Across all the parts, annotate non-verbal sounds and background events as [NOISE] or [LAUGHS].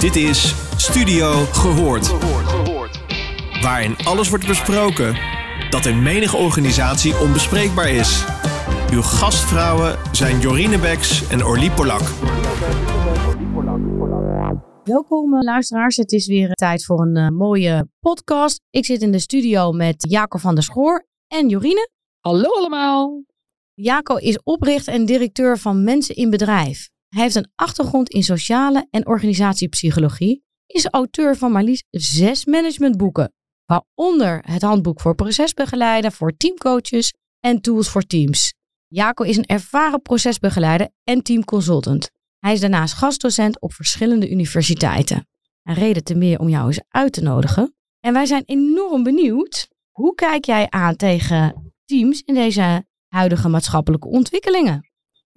Dit is Studio Gehoord. Waarin alles wordt besproken dat in menige organisatie onbespreekbaar is. Uw gastvrouwen zijn Jorine Beks en Orlie Polak. Welkom eh, luisteraars, het is weer tijd voor een uh, mooie podcast. Ik zit in de studio met Jaco van der Schoor en Jorine. Hallo allemaal. Jaco is oprichter en directeur van Mensen in Bedrijf. Hij heeft een achtergrond in sociale en organisatiepsychologie, is auteur van maar liefst zes managementboeken, waaronder het handboek voor procesbegeleider voor teamcoaches en tools voor teams. Jaco is een ervaren procesbegeleider en teamconsultant. Hij is daarnaast gastdocent op verschillende universiteiten. Een reden te meer om jou eens uit te nodigen. En wij zijn enorm benieuwd. Hoe kijk jij aan tegen teams in deze huidige maatschappelijke ontwikkelingen?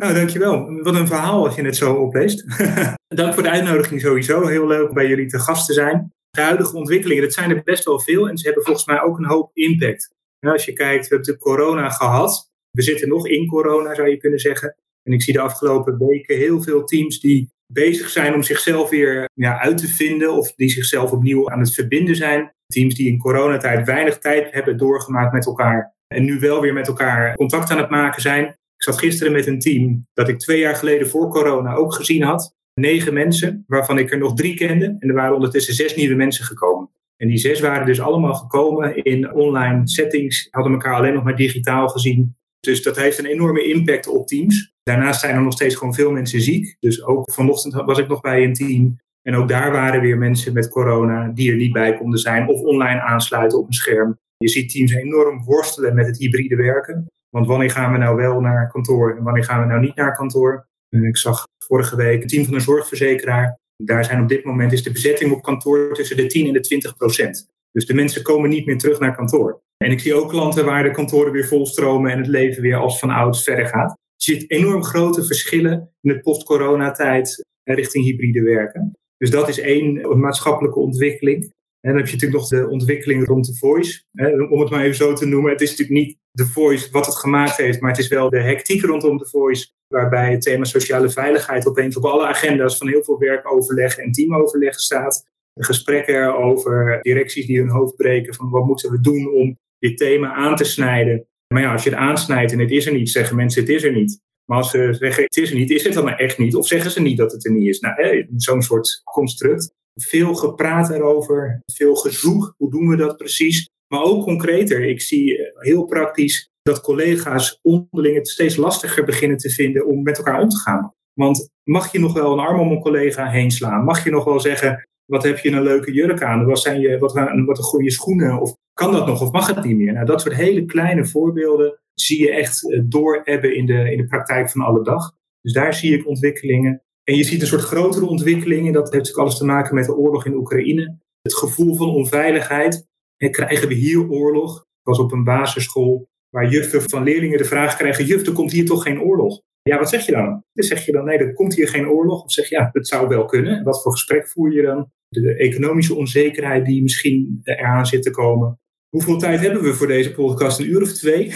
Nou, dankjewel. Wat een verhaal als je het zo opleest. [LAUGHS] Dank voor de uitnodiging sowieso. Heel leuk om bij jullie te gast te zijn. De huidige ontwikkelingen, dat zijn er best wel veel en ze hebben volgens mij ook een hoop impact. Als je kijkt, we hebben de corona gehad. We zitten nog in corona, zou je kunnen zeggen. En ik zie de afgelopen weken heel veel teams die bezig zijn om zichzelf weer ja, uit te vinden of die zichzelf opnieuw aan het verbinden zijn. Teams die in coronatijd weinig tijd hebben doorgemaakt met elkaar en nu wel weer met elkaar contact aan het maken zijn. Zat gisteren met een team dat ik twee jaar geleden voor corona ook gezien had. Negen mensen, waarvan ik er nog drie kende. En er waren ondertussen zes nieuwe mensen gekomen. En die zes waren dus allemaal gekomen in online settings, hadden elkaar alleen nog maar digitaal gezien. Dus dat heeft een enorme impact op teams. Daarnaast zijn er nog steeds gewoon veel mensen ziek. Dus ook vanochtend was ik nog bij een team. En ook daar waren weer mensen met corona die er niet bij konden zijn of online aansluiten op een scherm. Je ziet teams enorm worstelen met het hybride werken. Want wanneer gaan we nou wel naar kantoor en wanneer gaan we nou niet naar kantoor? Ik zag vorige week een team van een zorgverzekeraar. Daar zijn op dit moment is de bezetting op kantoor tussen de 10 en de 20 procent. Dus de mensen komen niet meer terug naar kantoor. En ik zie ook klanten waar de kantoren weer volstromen en het leven weer als van ouds verder gaat. Je ziet enorm grote verschillen in de post-corona-tijd richting hybride werken. Dus dat is één maatschappelijke ontwikkeling. En dan heb je natuurlijk nog de ontwikkeling rond de voice. Om het maar even zo te noemen. Het is natuurlijk niet de voice wat het gemaakt heeft, maar het is wel de hectiek rondom de voice. Waarbij het thema sociale veiligheid opeens op alle agenda's van heel veel werkoverleg en teamoverleg staat. Gesprekken erover, directies die hun hoofd breken van wat moeten we doen om dit thema aan te snijden. Maar ja, als je het aansnijdt en het is er niet, zeggen mensen het is er niet. Maar als ze zeggen het is er niet, is het dan maar echt niet? Of zeggen ze niet dat het er niet is? Nou, zo'n soort construct. Veel gepraat erover, veel gezoek. Hoe doen we dat precies? Maar ook concreter, ik zie eh, heel praktisch dat collega's onderling het steeds lastiger beginnen te vinden om met elkaar om te gaan. Want mag je nog wel een arm om een collega heen slaan? Mag je nog wel zeggen, wat heb je een leuke jurk aan? Wat, zijn je, wat, wat een goede schoenen? Of kan dat nog of mag het niet meer? Nou, dat soort hele kleine voorbeelden zie je echt eh, doorebben in de, in de praktijk van alle dag. Dus daar zie ik ontwikkelingen. En je ziet een soort grotere ontwikkelingen. Dat heeft ook alles te maken met de oorlog in Oekraïne. Het gevoel van onveiligheid. En krijgen we hier oorlog? Ik was op een basisschool waar juffen van leerlingen de vraag krijgen: Juf, komt hier toch geen oorlog? Ja, wat zeg je dan? Dan zeg je dan: Nee, er komt hier geen oorlog. Of zeg je: Ja, het zou wel kunnen. Wat voor gesprek voer je dan? De economische onzekerheid die misschien eraan zit te komen. Hoeveel tijd hebben we voor deze podcast? Een uur of twee?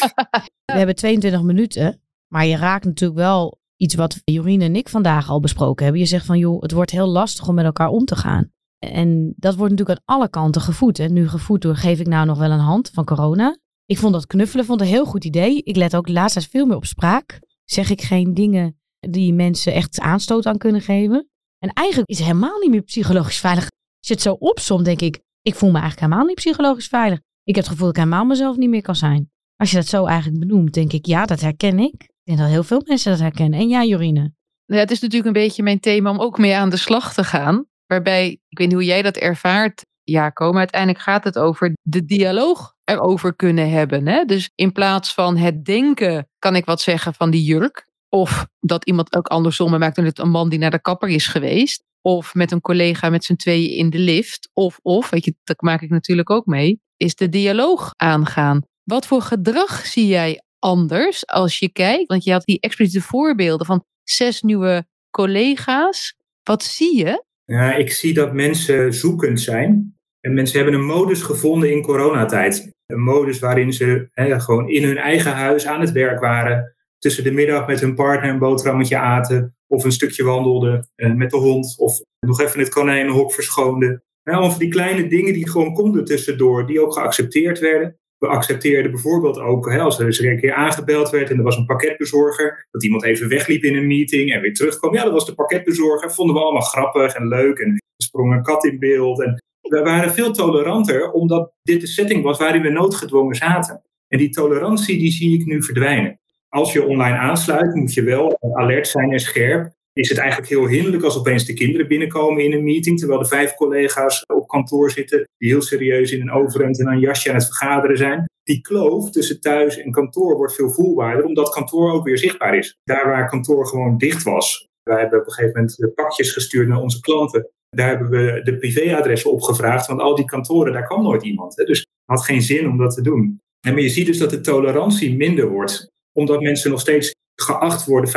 [LAUGHS] we hebben 22 minuten. Maar je raakt natuurlijk wel iets wat Jorine en ik vandaag al besproken hebben. Je zegt van joh, het wordt heel lastig om met elkaar om te gaan. En dat wordt natuurlijk aan alle kanten gevoed. Hè. Nu gevoed door geef ik nou nog wel een hand van corona. Ik vond dat knuffelen vond een heel goed idee. Ik let ook laatst veel meer op spraak. Zeg ik geen dingen die mensen echt aanstoot aan kunnen geven. En eigenlijk is het helemaal niet meer psychologisch veilig. Als je het zo opsomt, denk ik, ik voel me eigenlijk helemaal niet psychologisch veilig. Ik heb het gevoel dat ik helemaal mezelf niet meer kan zijn. Als je dat zo eigenlijk benoemt, denk ik, ja, dat herken ik. Denk dat heel veel mensen dat herkennen. En ja, Jorine. Ja, het is natuurlijk een beetje mijn thema om ook mee aan de slag te gaan. Waarbij, ik weet niet hoe jij dat ervaart, Jaco, maar uiteindelijk gaat het over de dialoog erover kunnen hebben. Hè? Dus in plaats van het denken, kan ik wat zeggen van die jurk. Of dat iemand ook andersom maakt het een man die naar de kapper is geweest. Of met een collega met z'n tweeën in de lift. Of, of, weet je, dat maak ik natuurlijk ook mee, is de dialoog aangaan. Wat voor gedrag zie jij anders als je kijkt? Want je had die expliciete voorbeelden van zes nieuwe collega's. Wat zie je? Ja, ik zie dat mensen zoekend zijn. En mensen hebben een modus gevonden in coronatijd. Een modus waarin ze hè, gewoon in hun eigen huis aan het werk waren. Tussen de middag met hun partner een boterhammetje aten. of een stukje wandelde eh, met de hond, of nog even het konijnenhok verschoonde. allemaal van die kleine dingen die gewoon konden tussendoor, die ook geaccepteerd werden. We accepteerden bijvoorbeeld ook, hè, als er eens een keer aangebeld werd en er was een pakketbezorger, dat iemand even wegliep in een meeting en weer terugkwam. Ja, dat was de pakketbezorger. Vonden we allemaal grappig en leuk. En er sprong een kat in beeld. En we waren veel toleranter, omdat dit de setting was waarin we noodgedwongen zaten. En die tolerantie, die zie ik nu verdwijnen. Als je online aansluit, moet je wel alert zijn en scherp. Is het eigenlijk heel hinderlijk als opeens de kinderen binnenkomen in een meeting, terwijl de vijf collega's op kantoor zitten, die heel serieus in een overhemd en een jasje aan het vergaderen zijn. Die kloof tussen thuis en kantoor wordt veel voelbaarder, omdat kantoor ook weer zichtbaar is. Daar waar kantoor gewoon dicht was. Wij hebben op een gegeven moment pakjes gestuurd naar onze klanten. Daar hebben we de privéadressen opgevraagd, want al die kantoren, daar kwam nooit iemand. Hè. Dus het had geen zin om dat te doen. En maar je ziet dus dat de tolerantie minder wordt, omdat mensen nog steeds geacht worden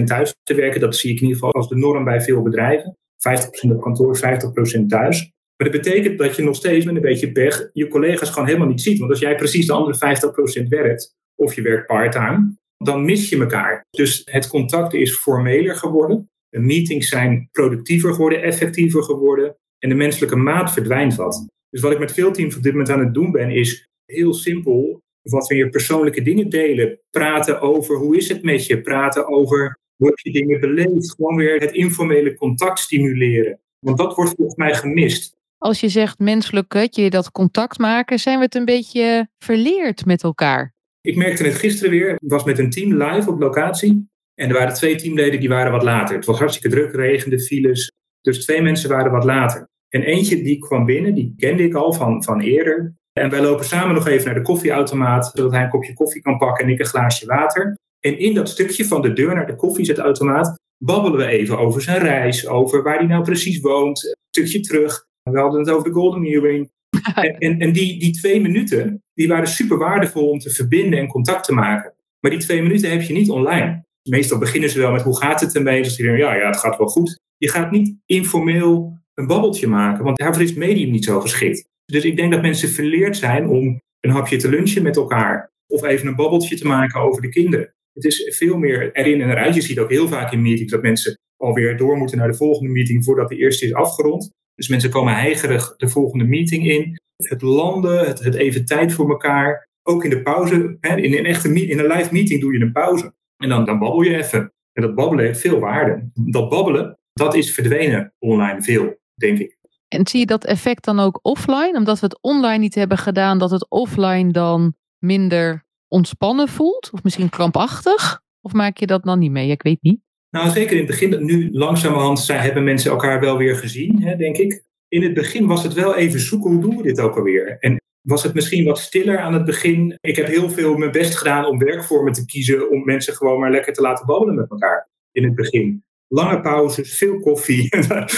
50% thuis te werken. Dat zie ik in ieder geval als de norm bij veel bedrijven. 50% op kantoor, 50% thuis. Maar dat betekent dat je nog steeds met een beetje pech je collega's gewoon helemaal niet ziet. Want als jij precies de andere 50% werkt, of je werkt part-time, dan mis je elkaar. Dus het contact is formeler geworden. De meetings zijn productiever geworden, effectiever geworden. En de menselijke maat verdwijnt wat. Dus wat ik met veel teams op dit moment aan het doen ben, is heel simpel wat weer persoonlijke dingen delen. Praten over hoe is het met je. Praten over hoe heb je dingen beleefd. Gewoon weer het informele contact stimuleren. Want dat wordt volgens mij gemist. Als je zegt menselijk, dat je dat contact maken, zijn we het een beetje verleerd met elkaar? Ik merkte het gisteren weer. Ik was met een team live op locatie. En er waren twee teamleden die waren wat later. Het was hartstikke druk, regende, files. Dus twee mensen waren wat later. En eentje die kwam binnen, die kende ik al van, van eerder. En wij lopen samen nog even naar de koffieautomaat, zodat hij een kopje koffie kan pakken en ik een glaasje water. En in dat stukje van de deur naar de koffiezetautomaat babbelen we even over zijn reis, over waar hij nou precies woont, een stukje terug. We hadden het over de Golden Earring. [LAUGHS] En, en, en die, die twee minuten, die waren super waardevol om te verbinden en contact te maken. Maar die twee minuten heb je niet online. Meestal beginnen ze wel met hoe gaat het ermee? Dus die denken, ja, ja, het gaat wel goed. Je gaat niet informeel een babbeltje maken, want daarvoor is het medium niet zo geschikt. Dus ik denk dat mensen verleerd zijn om een hapje te lunchen met elkaar. Of even een babbeltje te maken over de kinderen. Het is veel meer erin en eruit. Je ziet ook heel vaak in meetings dat mensen alweer door moeten naar de volgende meeting voordat de eerste is afgerond. Dus mensen komen heigerig de volgende meeting in. Het landen, het, het even tijd voor elkaar. Ook in de pauze. Hè, in, een echte in een live meeting doe je een pauze. En dan, dan babbel je even. En dat babbelen heeft veel waarde. Dat babbelen, dat is verdwenen online veel, denk ik. En zie je dat effect dan ook offline? Omdat we het online niet hebben gedaan, dat het offline dan minder ontspannen voelt? Of misschien krampachtig? Of maak je dat dan niet mee? Ik weet niet. Nou, zeker in het begin. Nu langzamerhand zijn, hebben mensen elkaar wel weer gezien, hè, denk ik. In het begin was het wel even zoeken, hoe doen we dit ook alweer? En was het misschien wat stiller aan het begin. Ik heb heel veel mijn best gedaan om werkvormen te kiezen, om mensen gewoon maar lekker te laten babbelen met elkaar in het begin lange pauzes, veel koffie,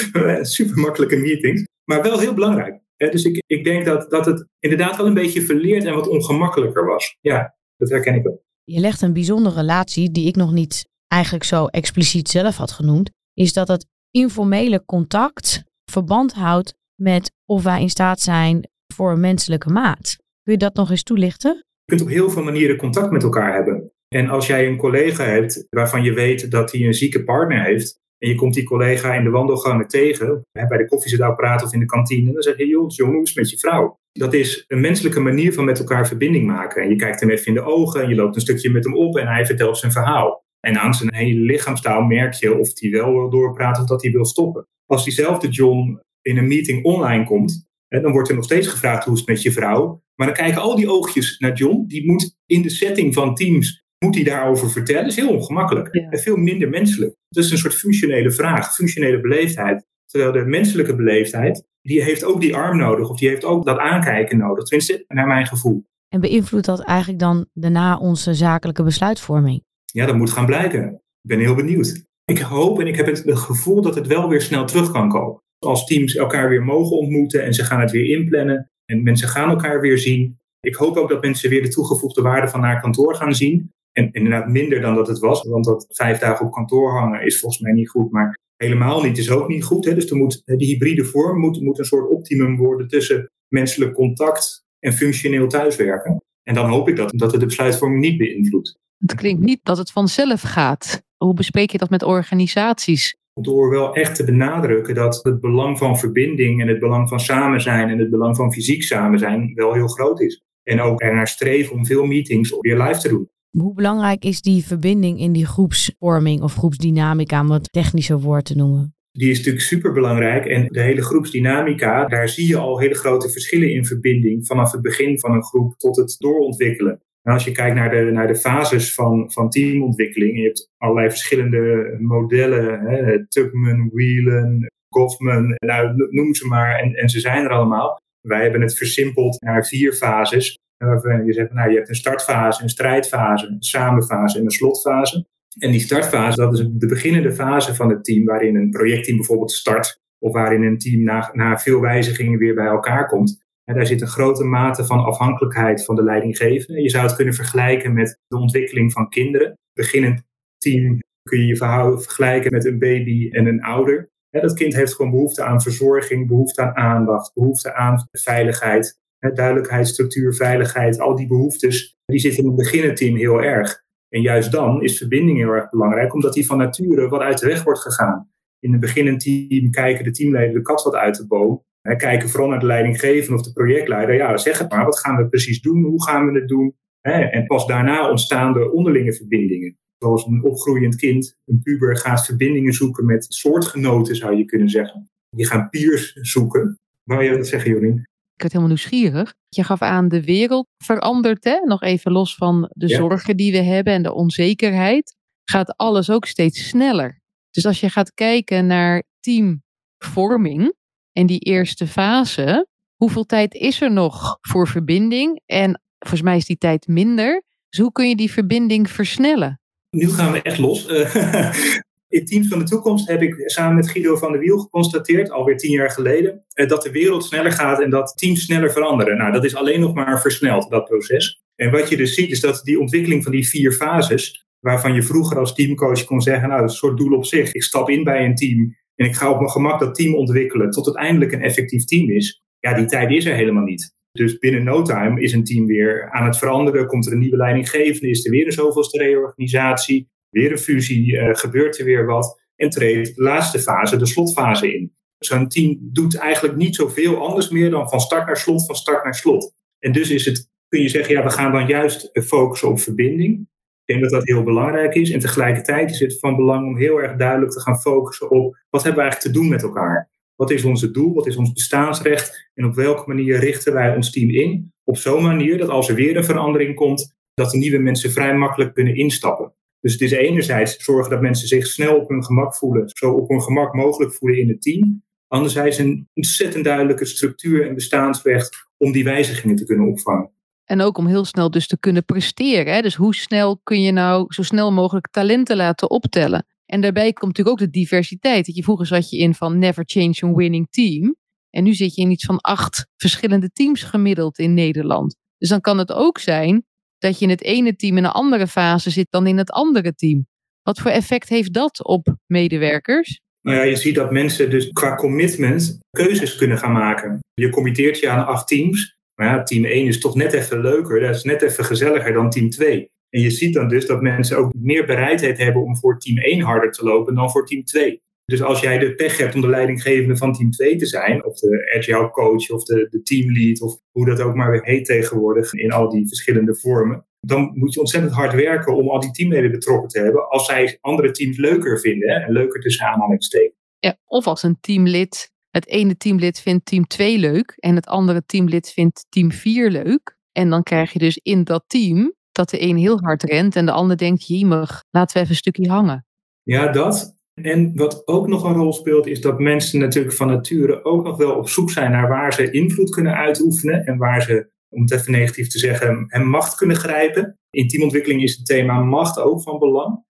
[LAUGHS] super makkelijke meetings, maar wel heel belangrijk. Dus ik, ik denk dat, dat het inderdaad wel een beetje verleerd en wat ongemakkelijker was. Ja, dat herken ik wel. Je legt een bijzondere relatie die ik nog niet eigenlijk zo expliciet zelf had genoemd, is dat het informele contact verband houdt met of wij in staat zijn voor een menselijke maat. Kun je dat nog eens toelichten? Je kunt op heel veel manieren contact met elkaar hebben. En als jij een collega hebt waarvan je weet dat hij een zieke partner heeft, en je komt die collega in de wandelgangen tegen, bij de koffiezetapparaat of in de kantine, dan zeg je, joh, John, hoe is het met je vrouw? Dat is een menselijke manier van met elkaar verbinding maken. En je kijkt hem even in de ogen en je loopt een stukje met hem op en hij vertelt zijn verhaal. En aan zijn hele lichaamstaal merk je of hij wel wil doorpraten of dat hij wil stoppen. Als diezelfde John in een meeting online komt, dan wordt er nog steeds gevraagd hoe is het met je vrouw. Maar dan kijken al die oogjes naar John. Die moet in de setting van Teams moet hij daarover vertellen? is heel ongemakkelijk en veel minder menselijk. Dat is een soort functionele vraag, functionele beleefdheid. Terwijl de menselijke beleefdheid, die heeft ook die arm nodig of die heeft ook dat aankijken nodig. Tenminste, naar mijn gevoel. En beïnvloedt dat eigenlijk dan daarna onze zakelijke besluitvorming? Ja, dat moet gaan blijken. Ik ben heel benieuwd. Ik hoop en ik heb het gevoel dat het wel weer snel terug kan komen. Als teams elkaar weer mogen ontmoeten en ze gaan het weer inplannen en mensen gaan elkaar weer zien. Ik hoop ook dat mensen weer de toegevoegde waarde van naar kantoor gaan zien. En inderdaad minder dan dat het was, want dat vijf dagen op kantoor hangen is volgens mij niet goed. Maar helemaal niet is ook niet goed. Hè? Dus er moet, die hybride vorm moet, moet een soort optimum worden tussen menselijk contact en functioneel thuiswerken. En dan hoop ik dat, dat het de besluitvorming niet beïnvloedt. Het klinkt niet dat het vanzelf gaat hoe bespreek je dat met organisaties? Door wel echt te benadrukken dat het belang van verbinding en het belang van samen zijn en het belang van fysiek samen zijn wel heel groot is. En ook ernaar streven om veel meetings weer live te doen. Hoe belangrijk is die verbinding in die groepsvorming of groepsdynamica, om het technische woord te noemen? Die is natuurlijk super belangrijk. En de hele groepsdynamica, daar zie je al hele grote verschillen in verbinding vanaf het begin van een groep tot het doorontwikkelen. En als je kijkt naar de, naar de fases van, van teamontwikkeling, je hebt allerlei verschillende modellen, hè, Tubman, Whelan, Goffman, nou, noem ze maar, en, en ze zijn er allemaal. Wij hebben het versimpeld naar vier fases. Waarvan je zegt, nou, je hebt een startfase, een strijdfase, een samenfase en een slotfase. En die startfase, dat is de beginnende fase van het team, waarin een projectteam bijvoorbeeld start, of waarin een team na, na veel wijzigingen weer bij elkaar komt. En daar zit een grote mate van afhankelijkheid van de leidinggevende. Je zou het kunnen vergelijken met de ontwikkeling van kinderen. Beginnend team kun je je vergelijken met een baby en een ouder. Dat kind heeft gewoon behoefte aan verzorging, behoefte aan aandacht, behoefte aan veiligheid, duidelijkheid, structuur, veiligheid. Al die behoeftes, die zitten in het beginnend team heel erg. En juist dan is verbinding heel erg belangrijk, omdat die van nature wat uit de weg wordt gegaan. In het beginnend team kijken de teamleden de kat wat uit de boom. Kijken vooral naar de leidinggever of de projectleider. Ja, zeg het maar, wat gaan we precies doen? Hoe gaan we het doen? En pas daarna ontstaan de onderlinge verbindingen. Zoals een opgroeiend kind, een puber gaat verbindingen zoeken met soortgenoten, zou je kunnen zeggen. Die gaan peers zoeken. Wou je dat zeggen, Jorien? Ik werd helemaal nieuwsgierig. Je gaf aan de wereld verandert, hè? nog even los van de zorgen die we hebben en de onzekerheid, gaat alles ook steeds sneller. Dus als je gaat kijken naar teamvorming en die eerste fase, hoeveel tijd is er nog voor verbinding? En volgens mij is die tijd minder. Dus hoe kun je die verbinding versnellen? Nu gaan we echt los. [LAUGHS] in Teams van de Toekomst heb ik samen met Guido van der Wiel geconstateerd, alweer tien jaar geleden, eh, dat de wereld sneller gaat en dat teams sneller veranderen. Nou, dat is alleen nog maar versneld, dat proces. En wat je dus ziet, is dat die ontwikkeling van die vier fases, waarvan je vroeger als teamcoach kon zeggen, nou, dat is een soort doel op zich. Ik stap in bij een team en ik ga op mijn gemak dat team ontwikkelen tot het eindelijk een effectief team is. Ja, die tijd is er helemaal niet. Dus binnen no time is een team weer aan het veranderen. Komt er een nieuwe leidinggevende, is er weer een zoveelste reorganisatie weer een fusie, uh, gebeurt er weer wat en treedt de laatste fase, de slotfase in. Zo'n team doet eigenlijk niet zoveel anders meer dan van start naar slot, van start naar slot. En dus is het, kun je zeggen, ja, we gaan dan juist focussen op verbinding. Ik denk dat dat heel belangrijk is. En tegelijkertijd is het van belang om heel erg duidelijk te gaan focussen op wat hebben we eigenlijk te doen met elkaar. Wat is ons doel? Wat is ons bestaansrecht? En op welke manier richten wij ons team in? Op zo'n manier dat als er weer een verandering komt, dat de nieuwe mensen vrij makkelijk kunnen instappen. Dus het is enerzijds zorgen dat mensen zich snel op hun gemak voelen, zo op hun gemak mogelijk voelen in het team. Anderzijds een ontzettend duidelijke structuur en bestaansrecht om die wijzigingen te kunnen opvangen. En ook om heel snel dus te kunnen presteren. Hè? Dus hoe snel kun je nou zo snel mogelijk talenten laten optellen? En daarbij komt natuurlijk ook de diversiteit. Dat je vroeger zat je in van never change a winning team. En nu zit je in iets van acht verschillende teams gemiddeld in Nederland. Dus dan kan het ook zijn dat je in het ene team in een andere fase zit dan in het andere team. Wat voor effect heeft dat op medewerkers? Nou ja, je ziet dat mensen dus qua commitment keuzes kunnen gaan maken. Je committeert je aan acht teams. Maar ja, team 1 is toch net even leuker. Dat is net even gezelliger dan team 2. En je ziet dan dus dat mensen ook meer bereidheid hebben om voor team 1 harder te lopen dan voor team 2. Dus als jij de pech hebt om de leidinggevende van team 2 te zijn, of de agile coach of de, de teamlead, of hoe dat ook maar weer heet tegenwoordig in al die verschillende vormen, dan moet je ontzettend hard werken om al die teamleden betrokken te hebben als zij andere teams leuker vinden hè, en leuker tussen aanhalingstekens. Ja, of als een teamlid, het ene teamlid vindt team 2 leuk en het andere teamlid vindt team 4 leuk. En dan krijg je dus in dat team dat de een heel hard rent en de ander denkt, jemig, laten we even een stukje hangen. Ja, dat. En wat ook nog een rol speelt, is dat mensen natuurlijk van nature ook nog wel op zoek zijn naar waar ze invloed kunnen uitoefenen en waar ze, om het even negatief te zeggen, hem macht kunnen grijpen. In teamontwikkeling is het thema macht ook van belang.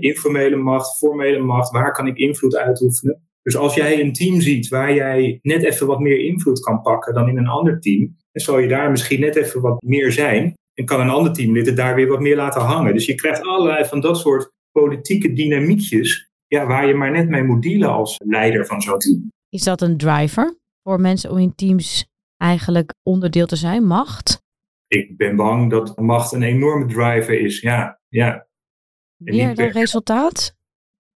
informele macht, formele macht, waar kan ik invloed uitoefenen? Dus als jij een team ziet waar jij net even wat meer invloed kan pakken dan in een ander team, dan zal je daar misschien net even wat meer zijn. En kan een ander teamlid het daar weer wat meer laten hangen. Dus je krijgt allerlei van dat soort politieke dynamiekjes ja, waar je maar net mee moet dealen als leider van zo'n team. Is dat een driver voor mensen om in teams eigenlijk onderdeel te zijn, macht? Ik ben bang dat macht een enorme driver is, ja. ja. Meer dan resultaat?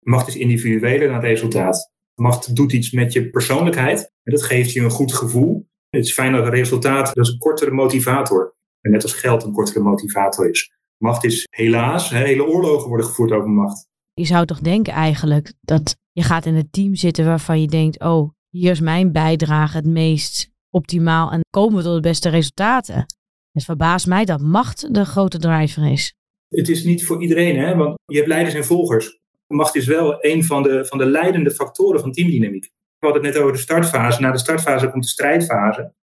Macht is individueler dan resultaat. Macht doet iets met je persoonlijkheid en dat geeft je een goed gevoel. Het is fijn dat een resultaat, dat is een kortere motivator. En net als geld een kortere motivator is. Macht is helaas, hele oorlogen worden gevoerd over macht. Je zou toch denken eigenlijk dat je gaat in een team zitten waarvan je denkt, oh, hier is mijn bijdrage het meest optimaal en komen we tot de beste resultaten. Het verbaast mij dat macht de grote driver is. Het is niet voor iedereen, hè? want je hebt leiders en volgers. Macht is wel een van de, van de leidende factoren van teamdynamiek. We hadden het net over de startfase. Na de startfase komt de strijdfase.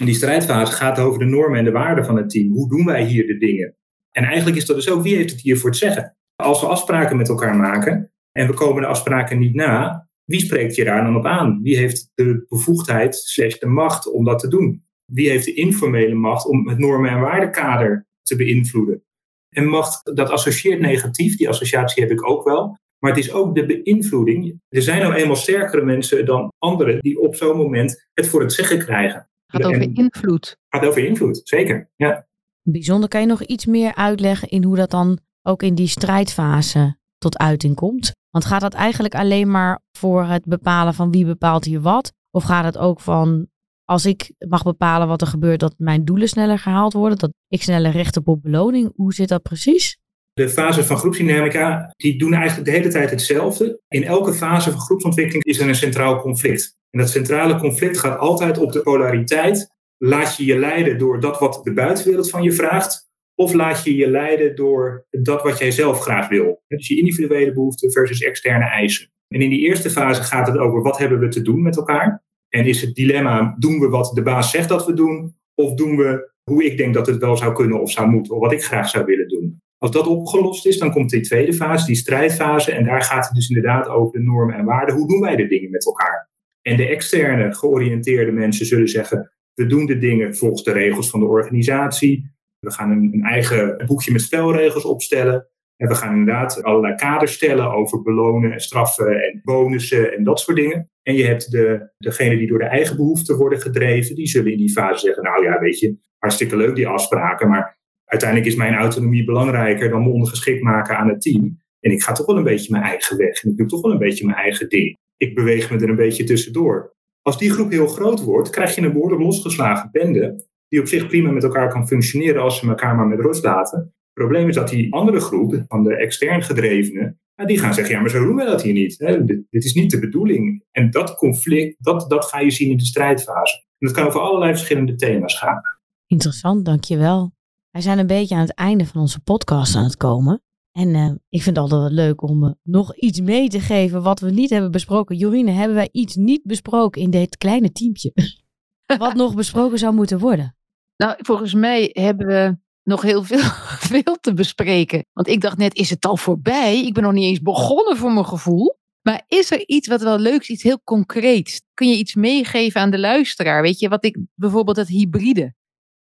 En die strijdfase gaat over de normen en de waarden van het team. Hoe doen wij hier de dingen? En eigenlijk is dat dus ook, wie heeft het hier voor het zeggen? Als we afspraken met elkaar maken en we komen de afspraken niet na, wie spreekt je daar dan op aan? Wie heeft de bevoegdheid, slash de macht om dat te doen? Wie heeft de informele macht om het normen- en waardekader te beïnvloeden? En macht, dat associeert negatief, die associatie heb ik ook wel. Maar het is ook de beïnvloeding. Er zijn nou eenmaal sterkere mensen dan anderen die op zo'n moment het voor het zeggen krijgen. Het gaat over invloed. Het gaat over invloed, zeker. Ja. Bijzonder, kan je nog iets meer uitleggen in hoe dat dan ook in die strijdfase tot uiting komt? Want gaat dat eigenlijk alleen maar voor het bepalen van wie bepaalt hier wat? Of gaat het ook van als ik mag bepalen wat er gebeurt, dat mijn doelen sneller gehaald worden, dat ik sneller recht heb op beloning? Hoe zit dat precies? De fases van groepsdynamica die doen eigenlijk de hele tijd hetzelfde. In elke fase van groepsontwikkeling is er een centraal conflict. En dat centrale conflict gaat altijd op de polariteit. Laat je je leiden door dat wat de buitenwereld van je vraagt, of laat je je leiden door dat wat jij zelf graag wil? Dus je individuele behoeften versus externe eisen. En in die eerste fase gaat het over wat hebben we te doen met elkaar. En is het dilemma, doen we wat de baas zegt dat we doen? Of doen we hoe ik denk dat het wel zou kunnen of zou moeten? Of wat ik graag zou willen doen? Als dat opgelost is, dan komt die tweede fase, die strijdfase. En daar gaat het dus inderdaad over de normen en waarden. Hoe doen wij de dingen met elkaar? En de externe georiënteerde mensen zullen zeggen, we doen de dingen volgens de regels van de organisatie. We gaan een, een eigen boekje met spelregels opstellen. En we gaan inderdaad allerlei kaders stellen over belonen en straffen en bonussen en dat soort dingen. En je hebt de, degenen die door de eigen behoeften worden gedreven, die zullen in die fase zeggen, nou ja, weet je, hartstikke leuk die afspraken, maar uiteindelijk is mijn autonomie belangrijker dan me ondergeschikt maken aan het team. En ik ga toch wel een beetje mijn eigen weg en ik doe toch wel een beetje mijn eigen ding. Ik beweeg me er een beetje tussendoor. Als die groep heel groot wordt, krijg je een behoorlijk losgeslagen bende die op zich prima met elkaar kan functioneren als ze elkaar maar met rust laten. Het probleem is dat die andere groep, van de extern gedrevenen, die gaan zeggen, ja, maar zo doen we dat hier niet. Hè? Dit, is niet de bedoeling. En dat conflict, dat, dat ga je zien in de strijdfase. En dat kan over allerlei verschillende thema's gaan. Interessant, dankjewel. Wij zijn een beetje aan het einde van onze podcast aan het komen. En uh, ik vind het altijd wel leuk om uh, nog iets mee te geven wat we niet hebben besproken. Jorine, hebben wij iets niet besproken in dit kleine teampje? [LAUGHS] wat nog besproken zou moeten worden? Nou, volgens mij hebben we nog heel veel, [LAUGHS] veel te bespreken. Want ik dacht net, is het al voorbij? Ik ben nog niet eens begonnen voor mijn gevoel. Maar is er iets wat wel leuk is, iets heel concreets? Kun je iets meegeven aan de luisteraar? Weet je, wat ik bijvoorbeeld het hybride.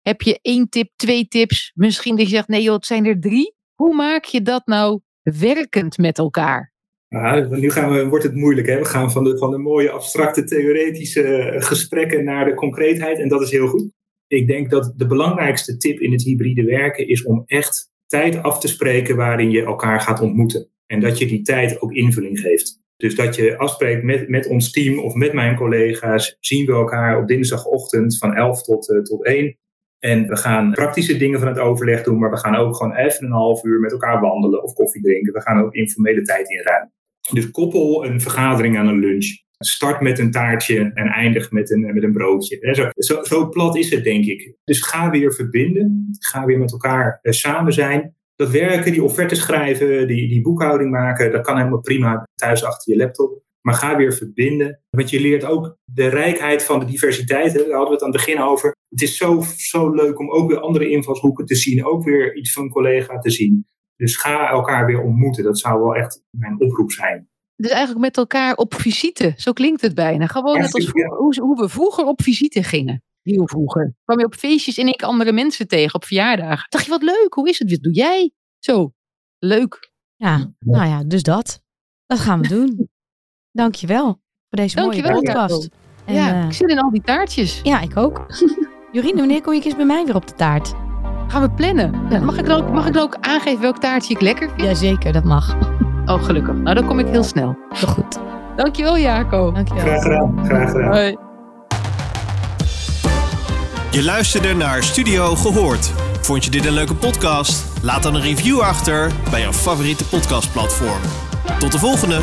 Heb je één tip, twee tips? Misschien dat je zegt, nee joh, het zijn er drie. Hoe maak je dat nou werkend met elkaar? Ja, nu gaan we, wordt het moeilijk. Hè? We gaan van de, van de mooie abstracte theoretische gesprekken naar de concreetheid. En dat is heel goed. Ik denk dat de belangrijkste tip in het hybride werken is om echt tijd af te spreken waarin je elkaar gaat ontmoeten. En dat je die tijd ook invulling geeft. Dus dat je afspreekt met, met ons team of met mijn collega's, zien we elkaar op dinsdagochtend van 11 tot, uh, tot 1. En we gaan praktische dingen van het overleg doen, maar we gaan ook gewoon even een half uur met elkaar wandelen of koffie drinken. We gaan ook informele tijd inruimen. Dus koppel een vergadering aan een lunch. Start met een taartje en eindig met een, met een broodje. Zo, zo, zo plat is het, denk ik. Dus ga weer verbinden. Ga weer met elkaar eh, samen zijn. Dat werken, die offertes schrijven, die, die boekhouding maken, dat kan helemaal prima thuis achter je laptop. Maar ga weer verbinden. Want je leert ook de rijkheid van de diversiteit. Hè? Daar hadden we het aan het begin over. Het is zo, zo leuk om ook weer andere invalshoeken te zien. Ook weer iets van een collega te zien. Dus ga elkaar weer ontmoeten. Dat zou wel echt mijn oproep zijn. Dus eigenlijk met elkaar op visite. Zo klinkt het bijna. Gewoon net als vroeger, hoe, we vroeger op visite gingen. Heel vroeger. Kwam je op feestjes en ik andere mensen tegen op verjaardagen. Dacht je, wat leuk, hoe is het? Wat doe jij? Zo, leuk. Ja, nou ja, dus dat. Dat gaan we doen. [LAUGHS] Dankjewel voor deze Dankjewel, mooie podcast. ja, uh, ik zit in al die taartjes. Ja, ik ook. [LAUGHS] Jorien, wanneer kom je eens bij mij weer op de taart? Gaan we plannen. Mag, ik dan ook, mag ik dan ook aangeven welk taartje ik lekker vind? Jazeker, dat mag. [LAUGHS] Oh, gelukkig. Nou, dan kom ik heel snel. Heel goed. Dankjewel, Jaco. Dankjewel. Graag gedaan. Graag gedaan. Hoi. Je luisterde naar Studio Gehoord. Vond je dit een leuke podcast? Laat dan een review achter bij jouw favoriete podcastplatform. Tot de volgende!